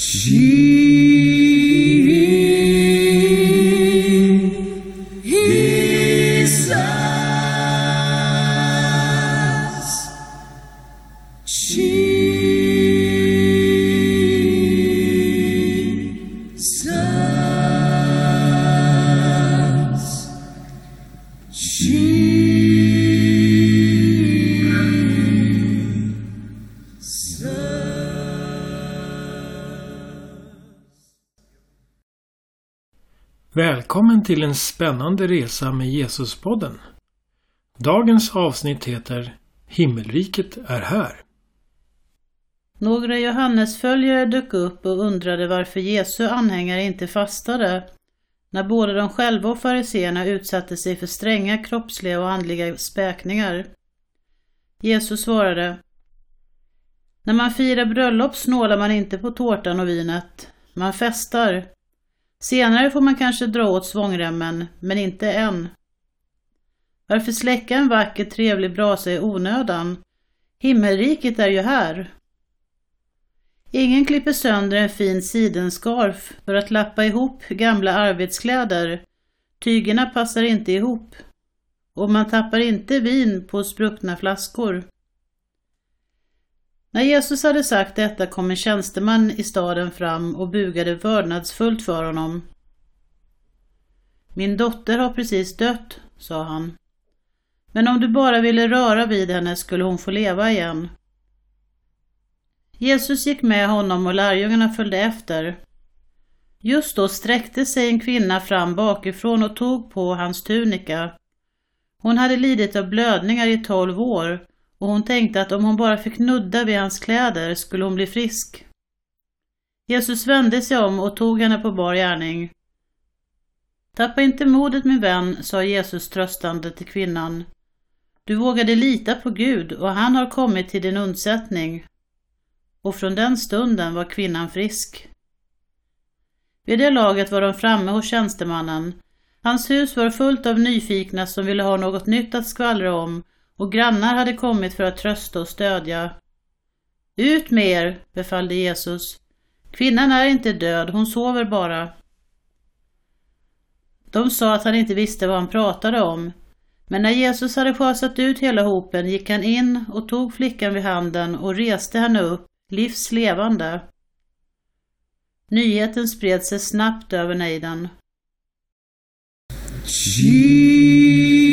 Sim. Välkommen till en spännande resa med Jesuspodden. Dagens avsnitt heter Himmelriket är här. Några Johannesföljare dök upp och undrade varför Jesu anhängare inte fastade när både de själva och fariseerna utsatte sig för stränga kroppsliga och andliga späkningar. Jesus svarade När man firar bröllop snålar man inte på tårtan och vinet. Man festar. Senare får man kanske dra åt svångremmen, men inte än. Varför släcka en vacker trevlig brasa i onödan? Himmelriket är ju här. Ingen klipper sönder en fin sidenskarf för att lappa ihop gamla arbetskläder. Tygerna passar inte ihop. Och man tappar inte vin på spruckna flaskor. När Jesus hade sagt detta kom en tjänsteman i staden fram och bugade vördnadsfullt för honom. Min dotter har precis dött, sa han. Men om du bara ville röra vid henne skulle hon få leva igen. Jesus gick med honom och lärjungarna följde efter. Just då sträckte sig en kvinna fram bakifrån och tog på hans tunika. Hon hade lidit av blödningar i tolv år och hon tänkte att om hon bara fick nudda vid hans kläder skulle hon bli frisk. Jesus vände sig om och tog henne på bar gärning. Tappa inte modet min vän, sa Jesus tröstande till kvinnan. Du vågade lita på Gud och han har kommit till din undsättning. Och från den stunden var kvinnan frisk. Vid det laget var de framme hos tjänstemannen. Hans hus var fullt av nyfikna som ville ha något nytt att skvallra om och grannar hade kommit för att trösta och stödja. Ut med er, befallde Jesus. Kvinnan är inte död, hon sover bara. De sa att han inte visste vad han pratade om, men när Jesus hade sjösatt ut hela hopen gick han in och tog flickan vid handen och reste henne upp, livs levande. Nyheten spred sig snabbt över nejden. Jesus.